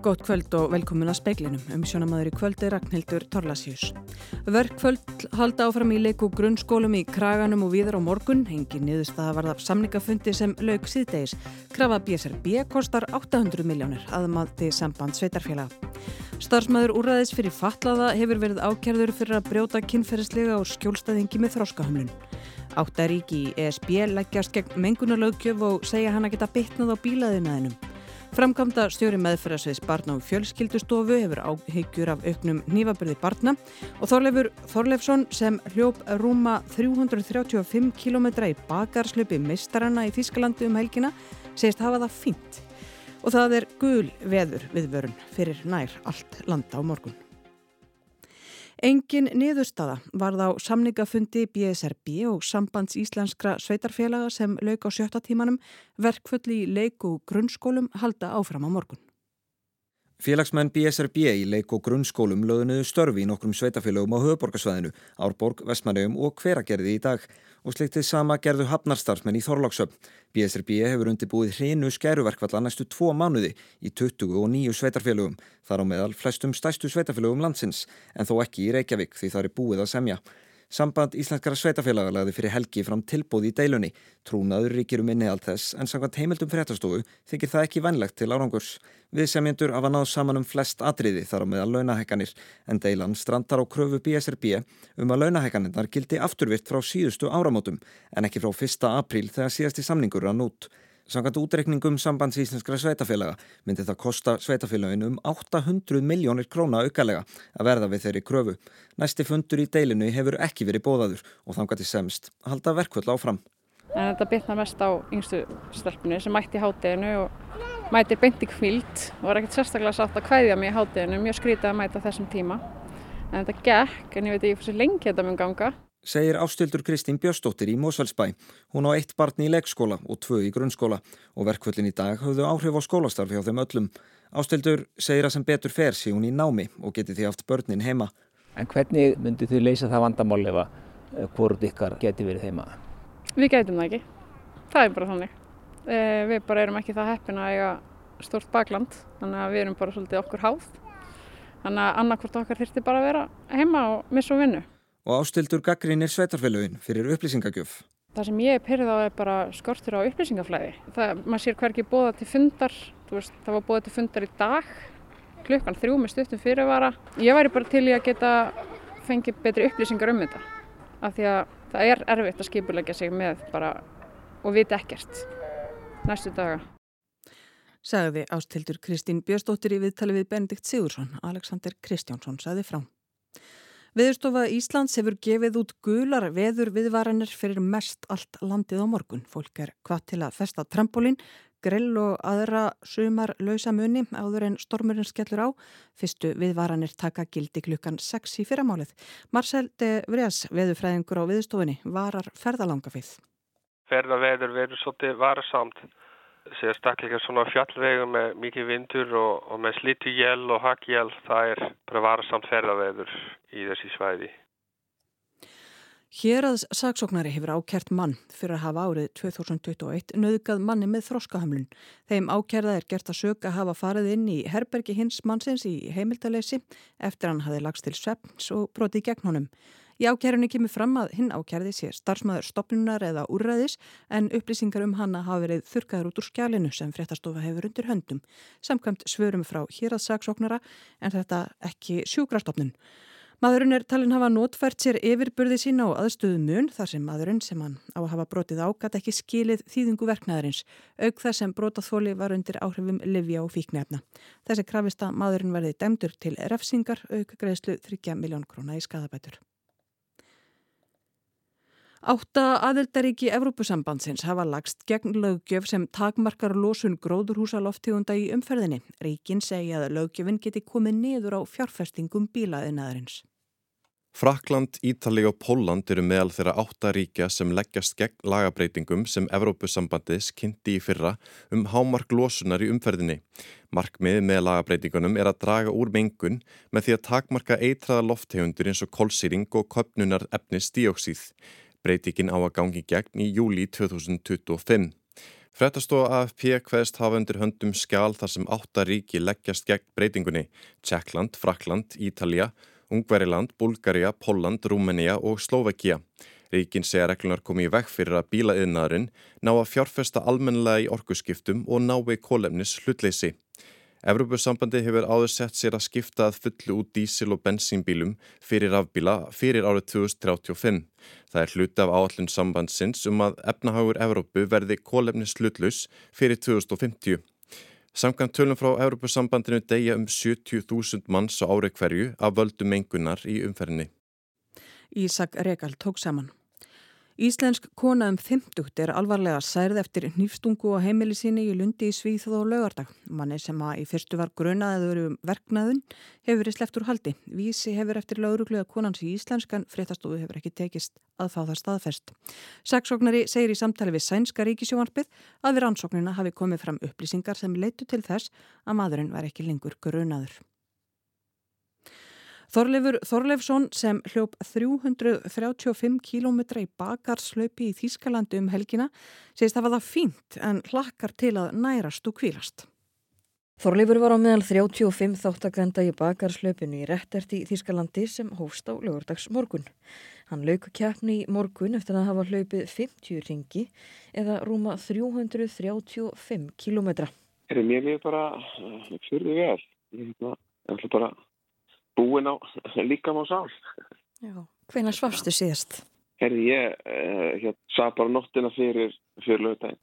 Gótt kvöld og velkomin að speiklinum. Um sjónamaður í kvöld er Ragnhildur Torlasjus. Verkvöld halda áfram í leiku grunnskólum í Kraganum og viðar á morgun. Engin niðurstaða varða samningafundi sem laug síðdeis. Krafa BSRB kostar 800 miljónir aðmati samband sveitarfélaga. Starfsmæður úræðis fyrir fatlaða hefur verið ákjærður fyrir að brjóta kynferðislega og skjólstaðingi með þróskahömlun. Áttaríki í ESB leggjast gegn mengunarlaugjöf og segja hann að geta bitnað á bílaðinaðinum. Framkvæmda stjóri meðferðarsveits barna og fjölskyldustofu hefur áhyggjur af auknum nýfabörði barna og Þorleifur Þorleifsson sem hljóp rúma 335 km í bakarslöpi mistaranna í Þískalandi um helgina segist hafa það fínt og það er gul veður viðvörun fyrir nær allt landa á morgun. Engin niðurstaða varð á samningafundi BSRB og sambands íslenskra sveitarfélaga sem lauk á sjötta tímanum verkfulli í leik og grunnskólum halda áfram á morgun. Félagsmenn BSRB í leik og grunnskólum lögðunuðu störfi í nokkrum sveitafélögum á höfuborgarsvæðinu, Árborg, Vestmannaugum og Hveragerði í dag og sleiktið sama gerðu hafnarstarfsmenn í Þorlóksöp. BSRB hefur undirbúið hrinu skæruverkvalla næstu tvo mánuði í 29 sveitarfélögum, þar á meðal flestum stæstu sveitarfélögum landsins, en þó ekki í Reykjavík því það er búið að semja. Samband Íslenskara sveitafélaga lagði fyrir helgi fram tilbóð í deilunni. Trúnaður ríkir um inni allt þess en samkvæmt heimildum fréttastofu þykir það ekki vennlegt til árangurs. Við semjendur af að náðu saman um flest atriði þar á meðal launahekkanir en deilan strandar á kröfu BSRB um að launahekkaninnar gildi afturvirt frá síðustu áramótum en ekki frá 1. apríl þegar síðasti samningur rann út. Samkvæmt útreikningum sambands íslenskra sveitafélaga myndi það kosta sveitafélagin um 800 miljónir króna aukalega að verða við þeirri kröfu. Næsti fundur í deilinu hefur ekki verið bóðaður og þangat í semst halda verkvöld áfram. En þetta bitnar mest á yngstu stelpunni sem mætti í hátteginu og mæti beinti kvild og var ekkert sérstaklega satt að hvæðja mig í hátteginu, mjög skrítið að mæta þessum tíma. En þetta gekk, en ég veit ekki hversu lengi þetta mun ganga segir ástildur Kristín Björnsdóttir í Mósfellsbæ. Hún á eitt barn í leikskóla og tvö í grunnskóla og verkvöldin í dag höfðu áhrif á skólastarfi á þeim öllum. Ástildur segir að sem betur fer sé hún í námi og geti því haft börnin heima. En hvernig myndi þið leysa það vandamál ef að eh, hvort ykkar geti verið heima? Við getum það ekki. Það er bara þannig. Eh, við bara erum ekki það heppin að eiga stort bakland þannig að við erum bara svolítið okkur háð. Þannig að annarkvort okkar þurfti bara að vera heima og missa og vinnu og ástildur gaggrínir sveitarfélögin fyrir upplýsingagjöf. Það sem ég er pyrrið á er bara skortur á upplýsingaflæði. Það, maður sér hverki bóða til fundar, veist, það var bóða til fundar í dag, klukkan þrjú með stuttum fyrirvara. Ég væri bara til í að geta fengið betri upplýsingar um þetta. Af því að það er erfitt að skipulegja sig með bara og vita ekkert næstu daga. Sagði ástildur Kristín Björnsdóttir í viðtali við Benedikt Sigursson. Alexander Kristjánsson sagði frá. Viðurstofa Íslands hefur gefið út gular veður viðvaranir fyrir mest allt landið á morgun. Fólk er hvað til að festa trampolín, grill og aðra sumar lausamunni áður en stormurinn skellur á. Fyrstu viðvaranir taka gildi klukkan 6 í fyrramálið. Marcel de Vries, veðurfræðingur á viðstofinni, varar ferðalanga fyrr. Ferðaveður verður svolítið varasamt sérstaklega svona fjallvegum með mikið vindur og, og með slittu jél og hakjél það er bara varasamt ferðaveður í þessi svæði. Hér aðs saksóknari hefur ákjert mann fyrir að hafa árið 2021 nöðgað manni með þróskahamlun. Þeim ákjærða er gert að sög að hafa farið inn í herbergi hins mannsins í heimildalesi eftir hann hafi lagst til svefns og brotið gegn honum. Í ákjærunni kemur fram að hinn ákjærði sé starfsmæður stopnunar eða úrræðis en upplýsingar um hanna hafa verið þurkaður út úr skjálinu sem fréttastofa hefur undir höndum. Samkvæmt svörum frá hýraðsaksóknara en þetta ekki sjúkrastofnun. Maðurinn er talin hafa notfært sér yfirburði sína á aðstöðu mun þar sem maðurinn sem hann á að hafa brotið ágat ekki skilið þýðingu verknæðarins, auk þess sem brotaþóli var undir áhrifum livja og fíknefna. Þessi krafist að maðurinn verði demdur til refsingar, auk greiðslu 30 miljón króna í skadabætur. Átta aðeldaríki Evrópusambandsins hafa lagst gegn löggjöf sem takmarkar losun gróðurhúsa loftígunda í umferðinni. Ríkin segja að löggjöfin geti komið niður á fjárfestingum bílaðinaðarins. Frakland, Ítali og Póland eru meðal þeirra átta ríkja sem leggjast gegn lagabreitingum sem Evrópusambandis kynnti í fyrra um hámark losunar í umferðinni. Markmið með lagabreitingunum er að draga úr mengun með því að takmarka eitraða loftegundur eins og kolsýring og köpnunar efnis díóksíð. Breytikinn á að gangi gegn í júli 2025. Frettastofa AFP hveðst hafa undir höndum skjál þar sem áttaríki leggjast gegn breytingunni. Tjekkland, Frakland, Ítalja, Ungveriland, Bulgaria, Polland, Rúmenía og Slovakia. Ríkin segja reglunar komið í vekk fyrir að bílaðiðnaðurinn ná að fjárfesta almenlega í orkuskiptum og ná við kólefnis hlutleysi. Evrópussambandi hefur áður sett sér að skipta að fullu út dísil- og bensínbílum fyrir afbíla fyrir árið 2035. Það er hluti af áallun sambandsins um að efnahagur Evrópu verði kólefni slutlaus fyrir 2050. Samkvæmt tölum frá Evrópussambandinu degja um 70.000 manns á ári hverju af völdu mengunar í umferðinni. Ísak Rekal tók saman. Íslensk kona um 50 er alvarlega særð eftir nýfstungu og heimili síni í lundi í Svíþóð og laugardag. Manni sem að í fyrstu var grunaður um verknaðun hefur verið sleppt úr haldi. Vísi hefur eftir lauruglega konans í íslenskan fréttastofu hefur ekki tekist að fá það staðfest. Saksóknari segir í samtali við Sænska ríkisjónarpið að við rannsóknina hafi komið fram upplýsingar sem leitu til þess að maðurinn var ekki lengur grunaður. Þorleifur Þorleifsson sem hljóp 335 km í bakarslaupi í Þýskalandi um helgina segist að það var fínt en hlakkar til að nærast og kvílast. Þorleifur var á meðal 35 þáttakrenda í bakarslaupinu í réttert í Þýskalandi sem hófst á lögurdags morgun. Hann lauk keppni í morgun eftir að hafa hlaupið 50 ringi eða rúma 335 km. Mér er bara fyrir vel. Ég ætla bara búin á líkam á sál. Já, hvena svafstu síðast? Herði ég, uh, hér, sá bara nóttina fyrir, fyrir lögdægin.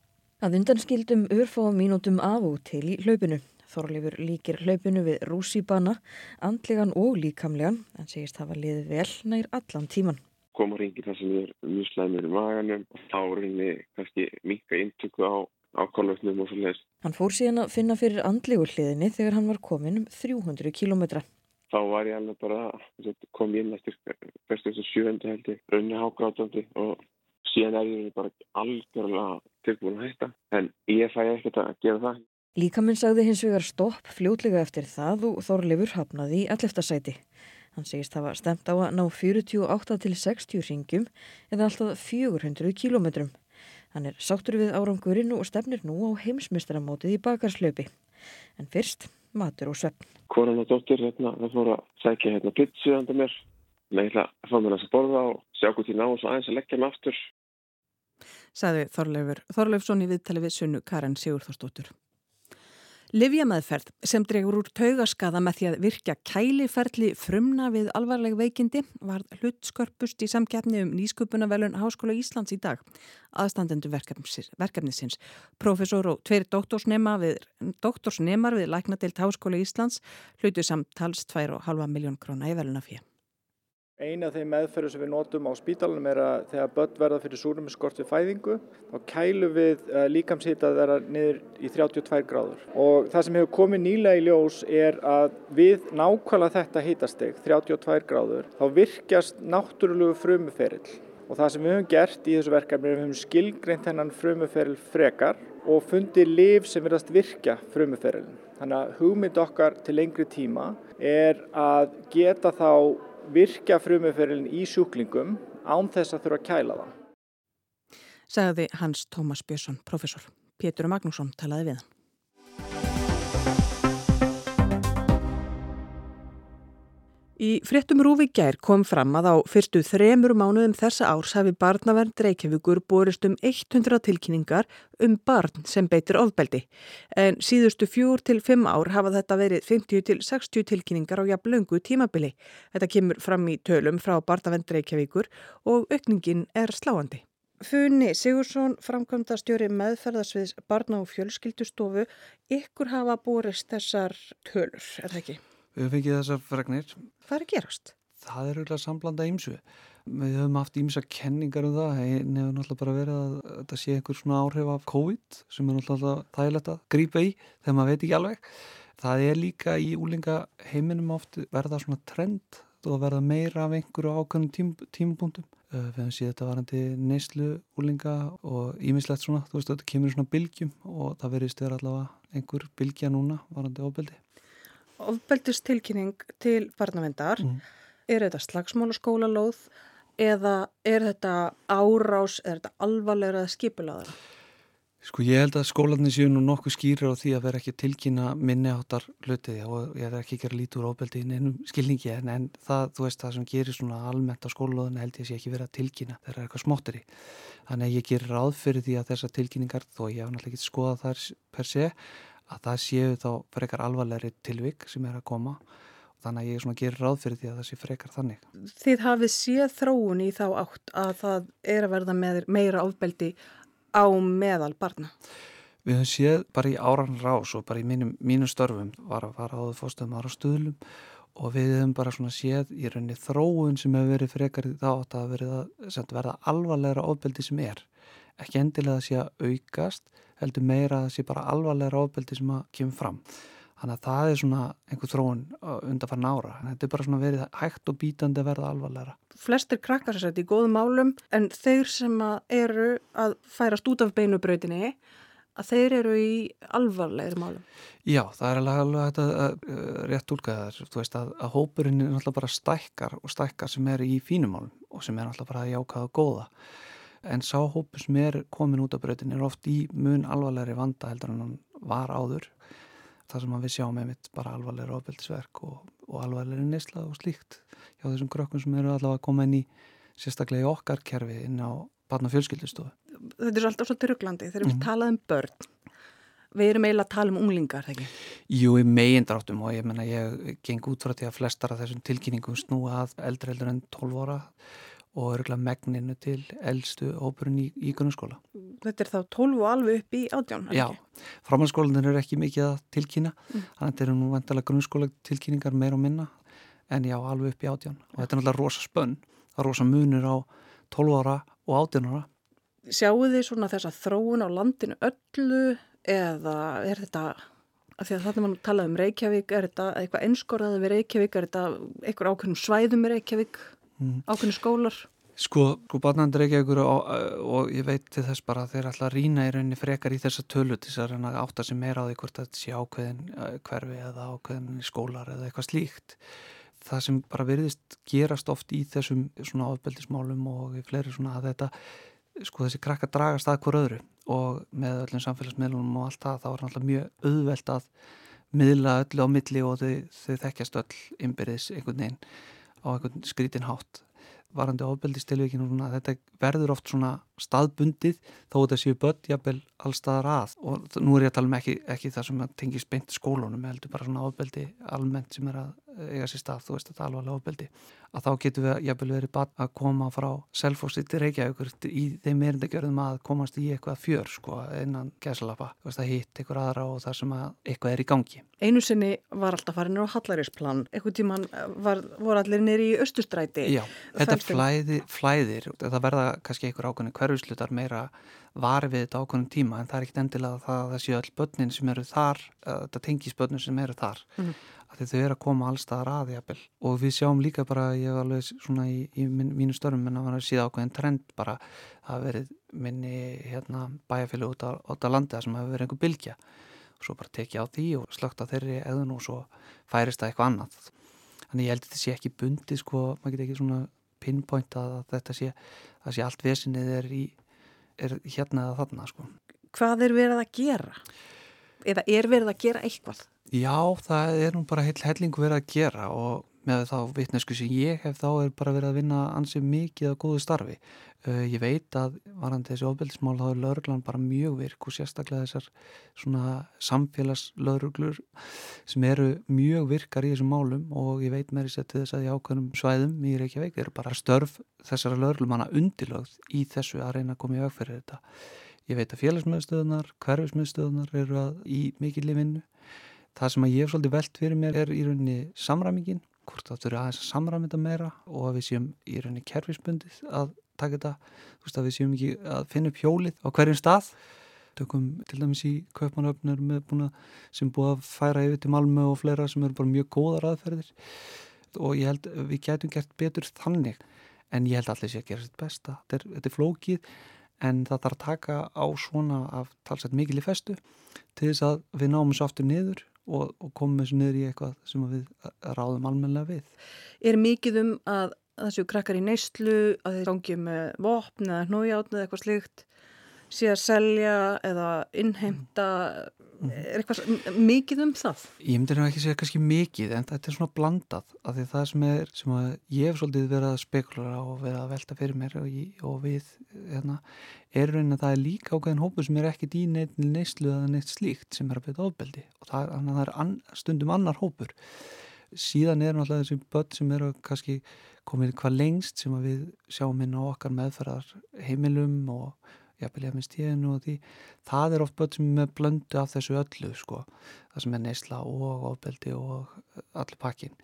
Að undanskildum örfá mínútum af og til í hlaupinu. Þorleifur líkir hlaupinu við rússýbana, andlegan og líkamlegan, en segist hafa liðið vel nær allan tíman. Koma ringir þar sem er mjög slæmur í maganum og þá rinni kannski mikka intöku á ákvæmleiknum og svo leiðist. Hann fór síðan að finna fyrir andlegu hliðinni þegar hann var komin um 300 kilometra þá var ég alveg bara kom inn eftir bestu þessu sjöndi held ég, raunni hágrátandi og síðan er ég bara algjörlega tilbúin að hætta en ég fæ ekkert að gera það. Líkaminn sagði hins vegar stopp fljótlega eftir það og Þorleifur hafnaði í alleftasæti. Hann segist hafa stemt á að ná 48 til 60 ringjum eða alltaf 400 kílometrum. Hann er sáttur við árangurinn og stefnir nú á heimsmyndstaramótið í bakarslaupi. En fyrst matur og söfn. Konan og dóttir hérna, það fór að sækja hérna pizza undan mér. Mér ætla að fá mér að borða og sjá hvort ég ná og svo aðeins að leggja mig aftur. Saði Þorleifur Þorleifsson í viðtali við sunnu Karin Sigurþórsdóttur. Livjamaðferð sem dregur úr taugaskaða með því að virkja kæliferli frumna við alvarleg veikindi var hlutskörpust í samkjafni um nýsköpunarvelun Háskóla Íslands í dag. Aðstandendu verkefnisins. Profesor og tveir doktorsnemar við, við Læknadeilt Háskóla Íslands hlutu samtals 2,5 miljón króna í velunafíð. Eina af þeim meðferðu sem við notum á spítalunum er að þegar börn verða fyrir súrumiskort við fæðingu þá kælum við uh, líkamshita þeirra niður í 32 gráður. Og það sem hefur komið nýlega í ljós er að við nákvæmlega þetta hitasteg, 32 gráður, þá virkjast náttúrulegu frumuferill. Og það sem við höfum gert í þessu verkefni er við höfum skilgreint þennan frumuferill frekar og fundið liv sem verðast virkja frumuferillin. Þannig að hugmynd okkar til lengri tíma er að geta þá virkja frumuferilin í sjúklingum án þess að þurfa að kæla það. Segði Hans Tómas Björnsson, professor. Pétur Magnússon talaði við hann. Í fréttum Rúvi gær kom fram að á fyrstu þremur mánuðum þessa árs hafi barnavernd Reykjavíkur borist um 100 tilkynningar um barn sem beitir ofbeldi. En síðustu fjór til fimm ár hafa þetta verið 50 til 60 tilkynningar á jafn löngu tímabili. Þetta kemur fram í tölum frá barnavernd Reykjavíkur og aukningin er sláandi. Funni Sigursson, framkvæmda stjóri meðferðasviðs barna og fjölskyldustofu, ykkur hafa borist þessar tölur, er það ekki? Við höfum fengið þessar fregnir. Hvað er að gerast? Það er auðvitað samblanda ímsu. Við höfum haft ímsa kenningar um það. Einn hefur náttúrulega bara verið að þetta sé einhver svona áhrif af COVID sem er náttúrulega þægilegt að grýpa í þegar maður veit ekki alveg. Það er líka í úlinga heiminum oft verða svona trend og verða meira af einhverju ákveðnum tím, tímapunktum. Við hefum síðan þetta varandi neyslu úlinga og ímislegt svona, þú veist þetta kemur svona bylgjum og það verðist vera allavega einhver bylgja núna varandi ofbeldi ofbeldustilkynning til barnavendar mm. er þetta slagsmála skólalóð eða er þetta árás, er þetta alvarlega skipulaðara? Sko ég held að skólanir séu nú nokkuð skýrir á því að vera ekki tilkynna minni áttar hlutiði og ég er ekki að gera lítur óbeldi í neinum skilningi en, en það, þú veist, það sem gerir svona almennt á skólaðinu held ég sé ekki verið að tilkynna þegar það er eitthvað smótteri. Þannig að ég gerir ráð fyrir því að þessar tilkynningar, þó ég hef náttúrulega ekki skoðað þar per se, að það séu þá frekar alvarlegri tilvik sem er að koma þannig að ég svona gerir ráð fyrir því að það sé frekar þannig. Þið hafið séð þróun í þá átt að það er að verða meira ofbeldi á meðal barna? Við höfum séð bara í áran rás og bara í mínum, mínum störfum var að fara áður fórstöðum ára stuðlum og við höfum bara svona séð í rauninni þróun sem hefur verið frekar í þá átt að verið að verða alvarlegra ofbeldi sem er. Ekki endilega að sé að aukast, heldur meira að sé bara alvarlegra ofbeldi sem að kemur fram. Þannig að það er svona einhver þróun undan farin ára. Þetta er bara svona verið hægt og bítandi að verða alvarlegra. Flestir krakkar sér þetta í góðum málum en þeir sem að eru að færast út af beinubrautinni að þeir eru í alvarlegri málum. Já, það er alveg, alveg að, að rétt úlgæða þar. Þú veist að, að hópurinn er náttúrulega bara stækkar og stækkar sem er í fínumálum og sem er náttúrulega bara jákað og góða. En sá hópur sem er komin út af brautinni er oft í mun alvarlegri vanda heldur en hann var áður þar sem við sjáum einmitt bara alvarlega ofbeldisverk og, og alvarlega neysla og slíkt hjá þessum krökkum sem eru allavega að koma inn í sérstaklega í okkar kerfi inn á barna fjölskyldustofu. Þetta er alltaf svolítið rugglandi þegar við mm -hmm. talað um börn. Við erum eiginlega að tala um unglingar, þegar ekki? Jú, í megindráttum og ég menna ég geng út frá því að flestar af þessum tilkynningum snúa að eldri eldur en 12 óra og örgulega megninu til eldstu hópurinn í, í grunnskóla. Þetta er þá 12 og alveg upp í átján? Já, framhaldsskólanir eru ekki mikið að tilkynna, mm. þannig að þetta eru nú vantilega grunnskóla tilkynningar meir og minna en já, alveg upp í átján og þetta er náttúrulega rosa spönn, það er rosa munur á 12 ára og 18 ára. Sjáu þið svona þessa þróun á landinu öllu eða er þetta, af því að þarna mann talaði um Reykjavík, er þetta eitthvað einskorðaði við Reykjavík, er þetta eitthvað ákveðnum svæðum Reykjavík? Mm. ákveðinu skólar? Sko, sko barnandur ekki ekkur og, og ég veit til þess bara að þeir alltaf rýna í rauninni frekar í þessa tölu til þess að reyna átt að sem er á því hvort þetta sé ákveðin eh, hverfi eða ákveðin skólar eða eitthvað slíkt. Það sem bara veriðist gerast oft í þessum svona ofbeldismálum og í fleiri svona að þetta, sko þessi krakka dragast að hver öðru og með öllum samfélagsmiðlunum og allt það þá er alltaf mjög auðvelt að miðla öllu á milli og þau, þau þekkjast öll ymbirðis einhvern veginn á einhvern skrítin hátt. Varandi ofbeldistilvíkinu og þetta verður oft svona staðbundið þó þetta séu börn jafnvel allstaðar að. Og nú er ég að tala um ekki, ekki það sem tengis beint skólunum, heldur bara svona ofbeldi almennt sem er að eiga sér stað, þú veist þetta er alvarlega ofbeldi að þá getur við jafnvel verið bara að koma frá selfósi til Reykjavík í þeim erindagjörðum að komast í eitthvað fjör sko innan veist að hitt eitthvað aðra og það sem að eitthvað er í gangi. Einu sinni var alltaf farinir á Hallarísplan, eitthvað tíman var, voru allir nýri í Östustræti. Já, þetta flæði, flæðir, það verða kannski einhver ákveðin hverjuslutar meira var við þetta ákveðin tíma en það er ekkit endilega það að það séu all börnin sem eru þar, þetta tengis börnin sem eru þar. Mm að þau eru að koma allstaðar að jafnvel. og við sjáum líka bara, ég var alveg svona í, í mín, mínu störnum en það var að síða ákveðin trend bara að verið minni hérna, bæjarfélag út út á landi að sem hafi verið einhver bylgja og svo bara tekið á því og slögt á þeirri eðun og svo færist það eitthvað annað þannig ég held að þetta sé ekki bundi sko, maður get ekki svona pinpoint að þetta sé, að sé allt vesinið er, í, er hérna eða þarna sko. Hvað er verið að gera? Eða er verið að gera eitthvað? Já, það er nú bara heil hellingu verið að gera og með þá vittnesku sem ég hef þá er bara verið að vinna ansið mikið á góðu starfi. Uh, ég veit að varandi þessi ofbeldismál þá er lauruglan bara mjög virk og sérstaklega þessar svona samfélagslauruglur sem eru mjög virkar í þessum málum og ég veit með þess að þess að í ákveðnum svæðum í Reykjavík eru bara störf þessara lauruglumanna undilögð í þessu að reyna að koma í aðferði þetta. Ég veit að félagsmiðstöðunar, hverfismiðstöðunar eru að í mikið lifinnu Það sem að ég hef svolítið velt fyrir mér er í rauninni samræmingin, hvort það þurfa aðeins að samræma þetta meira og að við séum í rauninni kerfisbundið að taka þetta, þú veist að við séum ekki að finna upp hjólið á hverjum stað. Tökum til dæmis í kaupmanöfnur sem búið að færa yfir til Malmö og fleira sem eru bara mjög góðar aðferðir og ég held við getum gert betur þannig en ég held allir sé að gera sitt besta. Þetta er, þetta er flókið en það þarf að taka á svona af talsett mikil í festu til þess að við náum þessu aftur niður og, og komum þessu niður í eitthvað sem við ráðum almenlega við. Er mikið um að þessu krakkar í neyslu, að þeir gangi með vopn eða hnójátt eða eitthvað slikt sé að selja eða innheimta er eitthvað mikið um það? Ég myndir ekki segja kannski mikið en þetta er svona blandað af því það sem er sem ég hef svolítið verið að spekula og verið að velta fyrir mér og, ég, og við hérna, er raunin að það er líka ákveðin hópu sem er ekkit í neitt neistlu eða neitt slíkt sem er að beita ofbeldi og það, það er an, stundum annar hópur síðan er náttúrulega þessi börn sem eru kannski komið hvað lengst sem við sjáum inn á okkar meðferðar heimilum og jafnvel ég minnst tíðinu og því það er oft börn sem er blöndu af þessu öllu sko, það sem er neysla og ofbeldi og allir pakkin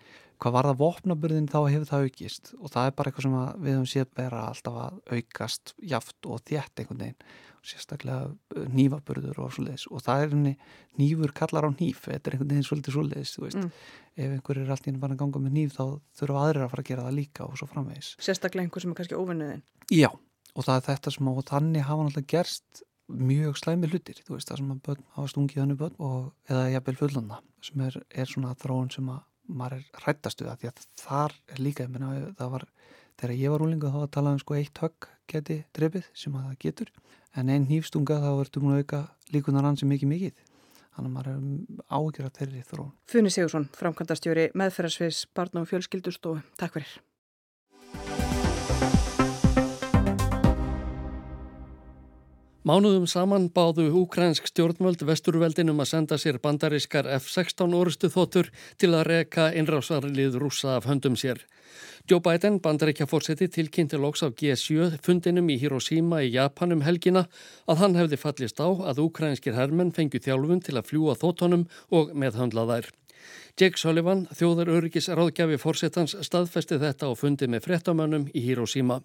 hvað var það vopnaburðin þá hefur það aukist og það er bara eitthvað sem við höfum séð vera alltaf að aukast jaft og þjætt einhvern veginn. Og sérstaklega nýfaburður og svoleiðis og það er henni nýfur kallar á nýf þetta er einhvern veginn svolítið svoleiðis mm. ef einhver er alltaf inn að ganga með nýf þá þurfa aðrir að fara að gera það líka og svo framvegis. Sérstaklega einhver sem er kannski óvinniðin Já og það er þetta sem á þannig hafa náttúrulega gerst mjög slæmi hlutir þú veist það sem að börn hafa stungið hannu börn og eða jafnvel fullanda sem er, er svona þróun sem að maður er hrættastu það því að þar er líka minna, það var, þegar ég var úlingu þá var að tala um sko eitt högg geti drefið sem að það getur en einn hýfstunga þá múin að auka líkunar ansi mikið mikið. Þannig að maður er ágjörð að þeirri þróun. Funni Sigursson, framkvæmdastjóri meðferðarsviðs barna og fjölskyldustofu Takk fyrir Mánuðum saman báðu úkrænsk stjórnvöld vesturveldinum að senda sér bandarískar F-16 orustu þóttur til að reka innrásarlið rúsa af höndum sér. Joe Biden, bandaríkja fórseti, tilkynnti loks af G7 fundinum í Hiroshima í Japanum helgina að hann hefði fallist á að úkrænskir hermenn fengju þjálfun til að fljúa þóttunum og meðhandla þær. Jake Sullivan, þjóðar öryggis ráðgjafi fórsetans, staðfesti þetta á fundi með frettamönnum í Hiroshima.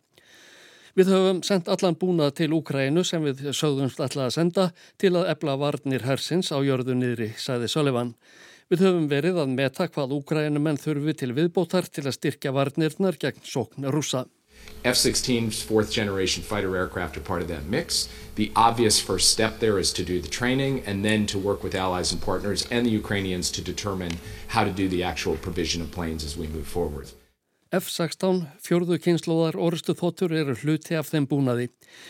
Við höfum sendt allan búnað til Úkrænu sem við sögðumst alltaf að senda til að ebla varnir hersins á jörðu niðri, sagði Sullivan. Við höfum verið að meta hvað Úkrænumenn þurfi til viðbótar til að styrkja varnirnar gegn sókn rúsa. F-16's fourth generation fighter aircraft are part of that mix. The obvious first step there is to do the training and then to work with allies and partners and the Ukrainians to determine how to do the actual provision of planes as we move forward. F-16 fjörðu kynnslóðar orustu þóttur eru hluti af þeim búnaði.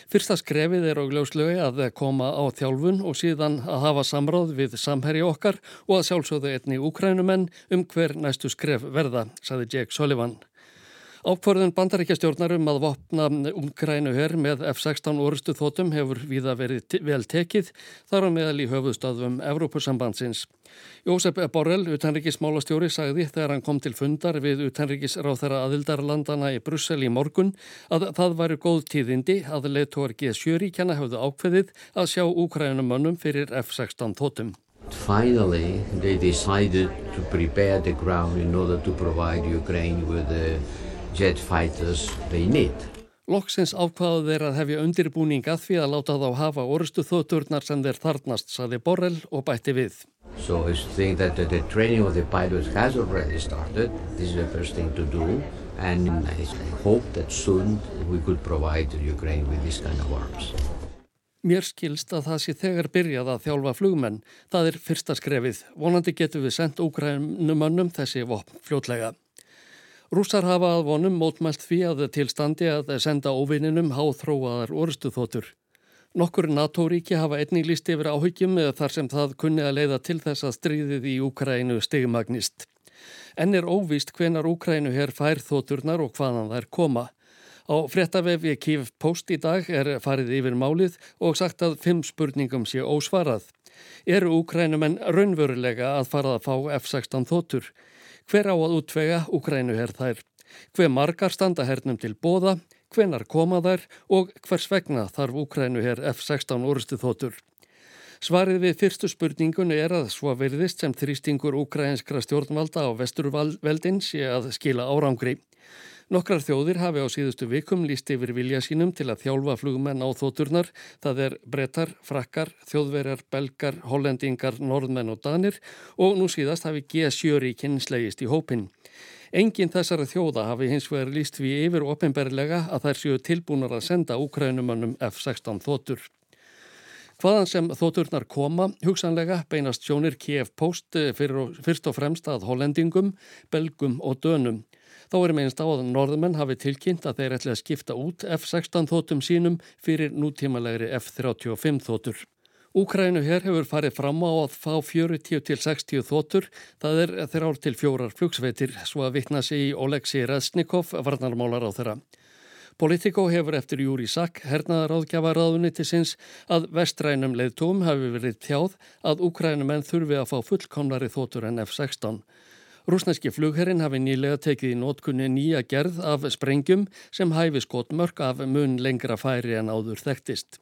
Fyrsta skrefið er á gljóslögi að koma á þjálfun og síðan að hafa samráð við samherji okkar og að sjálfsögðu einni úkrænumenn um hver næstu skref verða, saði Jake Sullivan. Ákvörðun bandaríkjastjórnar um að vopna Ungrænu herr með F-16 orustu þótum hefur viða verið vel tekið þar á meðal í höfuðstöðum Evrópusambandsins. Jósef Borrell, utanríkismálastjóri, sagði þegar hann kom til fundar við utanríkisráð þeirra aðildarlandana í Brussel í morgun að það væri góð tíðindi að leittóar G7-ríkjana hefðu ákveðið að sjá Úkrænumönnum fyrir F-16 þótum. Finally, they decided to prepare the ground in order to provide Ukraine with the jet fighters they need. Loksins ákvaðu þeir að hefja undirbúning að því að láta þá hafa orustu þótturnar sem þeir þarnast, saði Borrell og bætti við. So I think that the training of the pilots has already started. This is the first thing to do. And I hope that soon we could provide Ukraine with this kind of arms. Mér skilst að það sé þegar byrjað að þjálfa flugmenn. Það er fyrsta skrefið. Vonandi getur við sendt úgrænumönnum þessi vopn fljótlega. Rússar hafa að vonum mótmælt því að tilstandi að senda óvinninum háþróaðar orustuþótur. Nokkur NATO-ríki hafa einnig líst yfir áhyggjum eða þar sem það kunni að leiða til þess að stríðið í Úkrænu stigmagnist. En er óvíst hvenar Úkrænu hér fær þóturnar og hvaðan þær koma. Á fréttavefi Kív Post í dag er farið yfir málið og sagt að fimm spurningum sé ósvarað. Eru Úkrænumenn raunverulega að farað að fá F-16 þótur? Hver á að útvega Ukrænuherr þær? Hver margar standa hernum til bóða? Hvenar koma þær? Og hvers vegna þarf Ukrænuherr F-16 orustu þótur? Svarið við fyrstu spurningunni er að svo verðist sem þrýstingur ukrainskra stjórnvalda á vesturveldin sé að skila árangri. Nokkrar þjóðir hafi á síðustu vikum líst yfir vilja sínum til að þjálfa flugmenn á þóturnar. Það er brettar, frakkar, þjóðverjar, belgar, hollendingar, norðmenn og danir og nú síðast hafi G7-ríkinn slegist í hópin. Engin þessara þjóða hafi hins vegar líst við yfir ofinberlega að þær séu tilbúnar að senda úkrænumannum F-16 þótur. Hvaðan sem þóturnar koma, hugsanlega beinast sjónir KF Post fyrir, fyrst og fremst að hollendingum, belgum og dönum. Þá er minnst á að norðumenn hafi tilkynnt að þeir ætli að skipta út F-16 þótum sínum fyrir nútímalegri F-35 þótur. Úkrænu hér hefur farið fram á að fá 40 til 60 þótur, það er þrjár til fjórar flugsveitir, svo að vittna sig í Oleksi Resnikov, varnarmálar á þeirra. Politico hefur eftir Júri Sakk, hernaðaráðgjafaráðunni til sinns, að vestrænum leiðtóm hafi verið tjáð að úkrænumenn þurfi að fá fullkomnari þótur en F-16. Rúsneski flugherrin hafi nýlega tekið í nótkunni nýja gerð af sprengjum sem hæfi skotmörk af mun lengra færi en áður þekktist.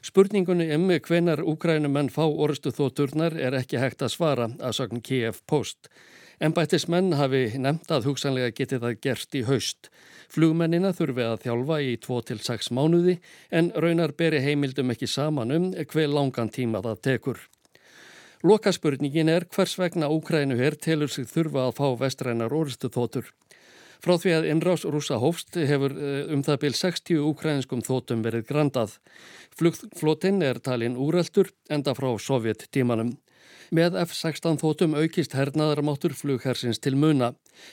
Spurningunni um hvenar úkrænumenn fá orðstu þótturnar er ekki hægt að svara að sagn KF Post. Embættismenn hafi nefnt að hugsanlega geti það gert í haust. Flugmennina þurfi að þjálfa í 2-6 mánuði en raunar beri heimildum ekki saman um hver langan tíma það tekur. Lokaspurningin er hvers vegna Úkrænu her telur sig þurfa að fá vestrænar orðstu þótur. Frá því að innrás rúsa hófst hefur eh, um það byl 60 úkrænskum þótum verið grandað. Flugflotinn er talin úreldur enda frá sovjet tímanum. Með F-16 þótum aukist hernaðarmáttur flughersins til muna.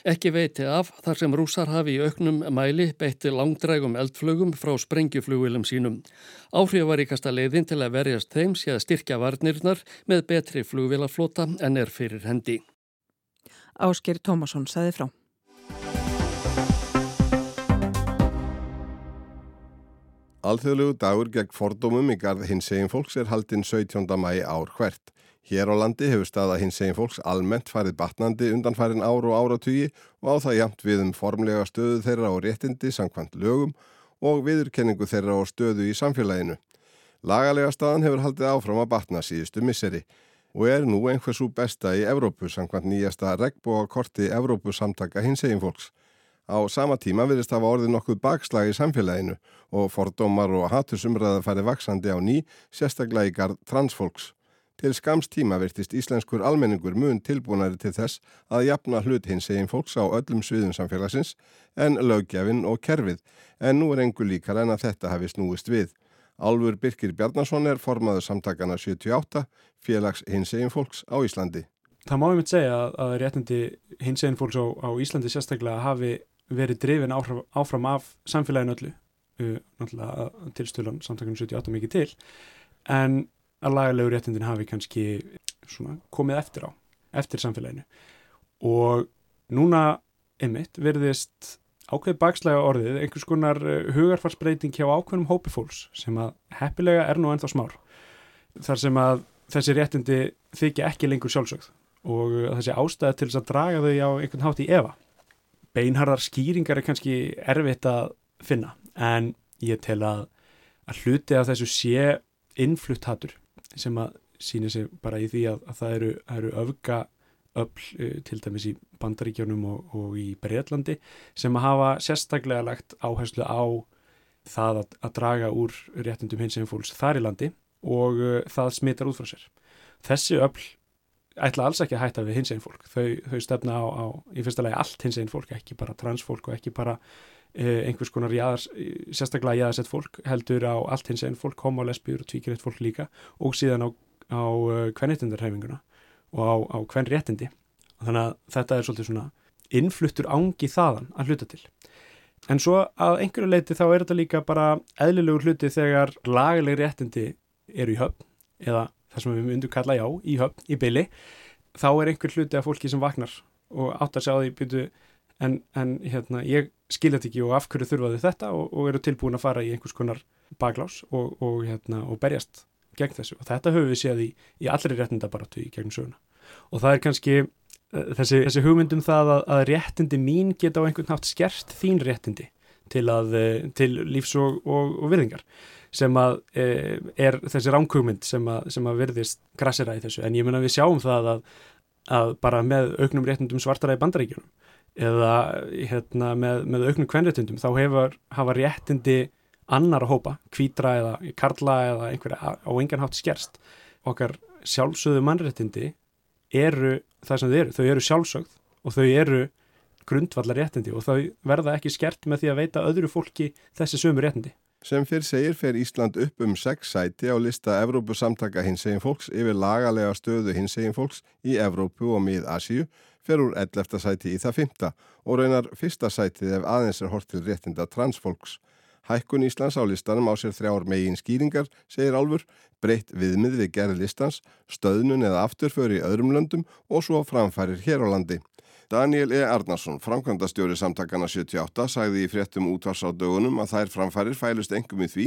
Ekki veiti af þar sem rúsar hafi í auknum mæli beitti langdrægum eldflugum frá sprengjuflugvilum sínum. Áhrifaríkasta leiðin til að verjast þeim sé að styrkja varnirnar með betri flugvilaflota en er fyrir hendi. Ásker Tómasson saði frá. Alþjóðlegu dagur gegn fordómum í garð hins eginn fólks er haldinn 17. mæ ár hvert. Hér á landi hefur staða hins eginn fólks almennt farið batnandi undanfærin ár og áratugi og á það jamt við um formlega stöðu þeirra og réttindi samkvæmt lögum og viðurkenningu þeirra og stöðu í samfélaginu. Lagalega staðan hefur haldið áfram að batna síðustu misseri og er nú einhversu besta í Evrópu samkvæmt nýjasta regnbóakorti Evrópu samtaka hins eginn fólks. Á sama tíma virðist hafa orðið nokkuð bakslag í samfélaginu og fordómar og hatusumræða farið vaksandi á ný, sérstaklega í gard transfólks. Til skams tíma virtist íslenskur almenningur mun tilbúinari til þess að jafna hlut hins eginn fólks á öllum sviðum samfélagsins en lögjafinn og kerfið, en nú er engu líkar en að þetta hafi snúist við. Álfur Birkir Bjarnason er formaður samtakana 78, félags hins eginn fólks á Íslandi. Það má ég myndi segja að réttindi hins eginn fólks á, á Íslandi sérstaklega hafi verið drifin áfram, áfram af samfélaginu öllu, uh, náttúrulega tilstölan samtakana 78 mikið til, en að lagalegu réttindin hafi kannski svona, komið eftir á, eftir samfélaginu. Og núna einmitt verðist ákveð bakslega orðið einhvers konar eh, hugarfarsbreyting hjá ákveðnum hópi fólks sem að heppilega er nú ennþá smár þar sem að þessi réttindi þykja ekki lengur sjálfsögð og þessi ástæði til þess að draga þau á einhvern hátt í efa beinharðar skýringar er kannski erfitt að finna en ég tel að að hluti af þessu sé innflutt hattur sem að sína sig bara í því að, að það eru, eru öfga öll uh, til dæmis í bandaríkjónum og, og í Breitlandi sem að hafa sérstaklega lagt áherslu á það að, að draga úr réttindum hins eginn fólks þar í landi og uh, það smittar út frá sér. Þessi öll ætla alls ekki að hætta við hins eginn fólk. Þau, þau stefna á, á í fyrsta lagi allt hins eginn fólk, ekki bara transfólk og ekki bara Eh, einhvers konar jáðars, sérstaklega jáðarsett fólk heldur á allt hins einn fólk, homo, lesbíur og tvíkiritt fólk líka og síðan á, á kvennitindarhæfinguna og á, á kvenn réttindi þannig að þetta er svolítið svona innfluttur ángi þaðan að hluta til en svo að einhverju leiti þá er þetta líka bara eðlilegur hluti þegar lagaleg réttindi eru í höfn eða það sem við myndum kalla já, í höfn, í byli þá er einhver hluti af fólki sem vaknar og átt að sjá því byrju en, en hérna, ég skilja þetta ekki og af hverju þurfaðu þetta og, og eru tilbúin að fara í einhvers konar baglás og, og, hérna, og berjast gegn þessu. Og þetta höfum við séð í, í allri réttindabaratu í gegnum söguna. Og það er kannski uh, þessi, þessi hugmyndum það að, að réttindi mín geta á einhvern nátt skert þín réttindi til, að, uh, til lífs og virðingar sem að uh, er þessi ránkugmynd sem að, sem að virðist grassera í þessu. En ég menna við sjáum það að, að bara með auknum réttindum svartara í bandaríkjunum eða hérna, með, með auknum kvenréttundum þá hefur hafa réttindi annar að hópa, kvítra eða karla eða einhverja á engan hátt skerst. Okkar sjálfsögðu mannréttindi eru það sem þau eru, þau eru sjálfsögð og þau eru grundvallar réttindi og þau verða ekki skert með því að veita öðru fólki þessi sömu réttindi. Sem fyrr segir fer Ísland upp um sex sæti á lista Evrópu samtaka hins eginn fólks yfir lagalega stöðu hins eginn fólks í Evrópu og mið Asíu fer úr 11. sæti í það 5. og raunar fyrsta sætið ef aðeins er hort til réttinda transfolks. Hækkun Íslands á listanum á sér þrjár megin skýringar, segir Álfur, breytt viðmið við gerð listans, stöðnun eða afturför í öðrum löndum og svo framfærir hér á landi. Daniel E. Arnarsson, framkvæmdastjóri samtakana 78, sagði í fréttum útvars á dögunum að þær framfærir fælust engum í því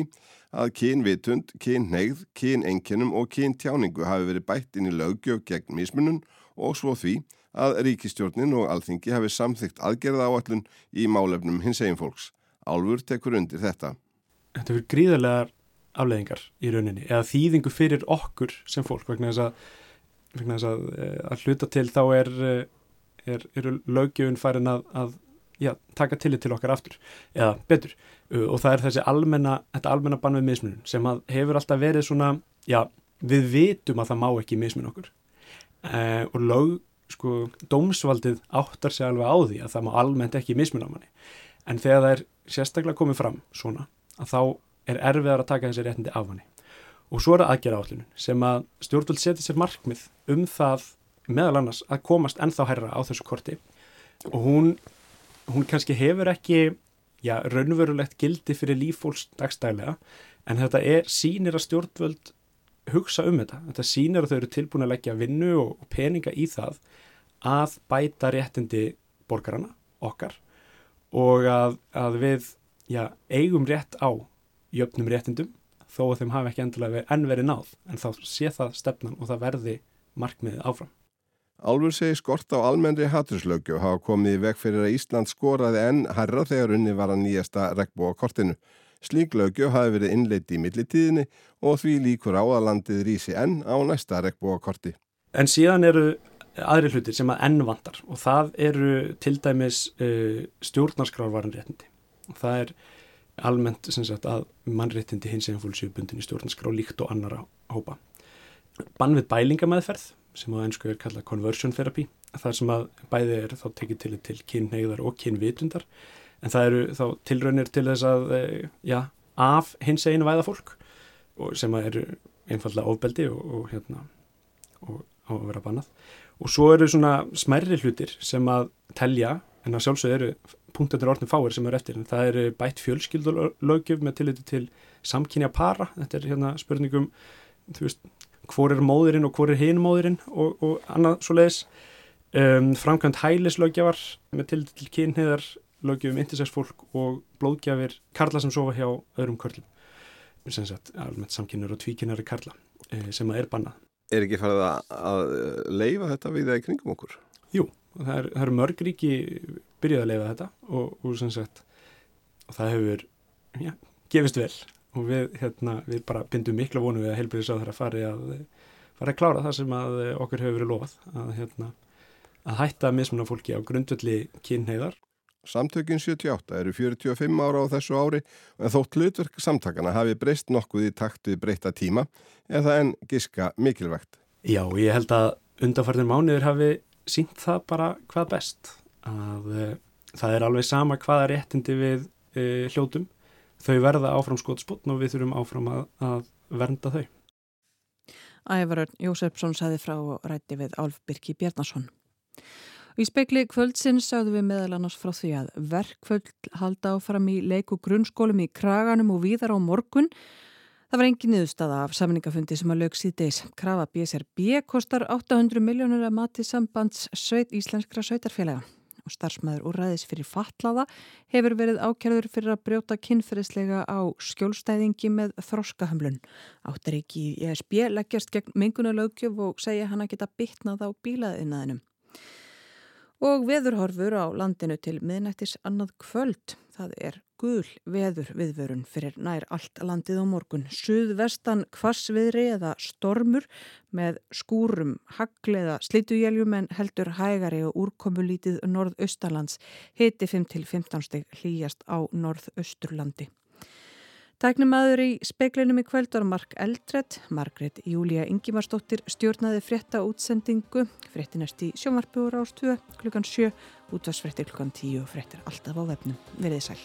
að kynvitund, kynneigð, kynenginum og kyntjáningu hafi verið bætt inn í lögjöf gegn mismunum og svo því að ríkistjórnin og alþingi hafi samþygt aðgerða áallun í málefnum hins egin fólks. Álfur tekur undir þetta. Þetta fyrir gríðarlegar afleðingar í rauninni eða þýðingu fyrir okkur sem fólk vegna þess að, vegna þess að, eh, að hluta til þá er, eh, er, er lögjöfun farin að, að já, taka tillit til okkar aftur eða betur. Og það er þessi almenna, þetta almenna bann við mismunum sem hefur alltaf verið svona, já, við vitum að það má ekki mismun okkur. E, og lög, sko, dómsvaldið áttar sig alveg á því að það má almennt ekki mismun á manni. En þegar það er sérstaklega komið fram svona að þá er erfiðar að taka þessi réttindi af hann og svo er það aðgerða állunum sem að stjórnvöld setja sér markmið um það meðal annars að komast ennþá herra á þessu korti. Og hún, hún kannski hefur ekki já, raunverulegt gildi fyrir lífólks dagstælega en þetta er, sínir að stjórnvöld hugsa um þetta, þetta sínir að þau eru tilbúin að leggja vinnu og peninga í það að bæta réttindi borgarana, okkar og að, að við já, eigum rétt á jöfnum réttindum þó að þeim hafi ekki endilega enn verið náð. En þá sé það stefnan og það verði markmiðið áfram. Álfur segi skort á almennri hatturslögju og hafa komið í veg fyrir að Ísland skoraði enn herra þegar unni var að nýjasta regnbúa kortinu. Slík lögju hafi verið innleiti í millitíðinni og því líkur á að landið rýsi enn á næsta regnbúa korti. En síðan eru aðri hlutir sem að enn vandar og það eru til dæmis uh, stjórnarskrárvaranréttindi og það er almennt sagt, að mannréttindi hins eginn fólk séu bundin í stjórnarskrá líkt og annara hópa. Bann við bælingamæðferð sem á einsku er kallað conversion therapy það sem að bæði er þá tekið til til kynneigðar og kynvitundar. En það eru þá tilraunir til þess að uh, já, af hins eginn væða fólk sem eru einfallega ofbeldi og, og, hérna, og á að vera bannað. Og svo eru svona smerri hlutir sem að telja en að sjálfsög eru punktanir orðin fáir sem eru eftir. En það eru bætt fjölskyldulögjöf með tilliti til samkynja para. Þetta er hérna spurningum þú veist, hvor er móðurinn og hvor er hinmóðurinn og, og annað svo leiðis um, framkvæmt hælislögjafar með tilliti til kynniðar lögjum intisæksfólk og blóðgjafir karla sem sofa hjá öðrum körlum. Sem sagt, almennt samkynnar og tvíkynnari karla eh, sem að er bannað. Er ekki farið að, leifa þetta við það í kringum okkur? Jú, það er, það er mörg ríki byrjuð að leifa þetta og, og sem sagt og það hefur ja, gefist vel og við, hérna, við bara bindum mikla vonu við að heilbyrðis á þeirra fari að fara að klára það sem að okkur hefur verið lofað að, hérna, að hætta að mismunna fólki á grundvöldi kynheiðar Samtökin 78 eru 45 ára á þessu ári en þótt hlutverk samtakana hafi breyst nokkuð í takt við breyta tíma eða en giska mikilvægt. Já, ég held að undanfarnir mánuður hafi sínt það bara hvað best. Að, e, það er alveg sama hvaða réttindi við e, hljótum. Þau verða áfram skotspotn og við þurfum áfram að, að vernda þau. Ævarörn Jósefsson saði frá rætti við Álf Birki Bjarnason. Í spekli kvöldsins sagðum við meðal annars frá því að verkvöld halda áfram í leiku grunnskólum í Kraganum og víðar á morgun. Það var engin niðurstaða af samningafundi sem að lög síðdeis. Krafa BSRB kostar 800 miljónur að mati sambands íslenskra sveitarfélaga og starfsmæður úr ræðis fyrir fatlaða hefur verið ákjörður fyrir að brjóta kynferðislega á skjólstæðingi með þroskahömlun. Áttar ekki í ESB leggjast gegn mingunarlaugjöf og segja hann að geta bytnað á bílaðinaðinum og veðurhorfur á landinu til miðnættis annað kvöld. Það er gul veður viðvörun fyrir nær allt landið á morgun. Suðvestan kvassviðri eða stormur með skúrum, hagliða, slítujéljum en heldur hægari og úrkomulítið norðaustalands hiti 5-15 steg hlýjast á norðausturlandi. Tæknumæður í speiklinum í kvöld var Mark Eldred, Margret Júlia Ingimarsdóttir stjórnaði frétta útsendingu, fréttinast í sjómarpjóður ástöðu klukkan 7, útvarsfréttir klukkan 10 og fréttir alltaf á vefnum. Verðið sæl.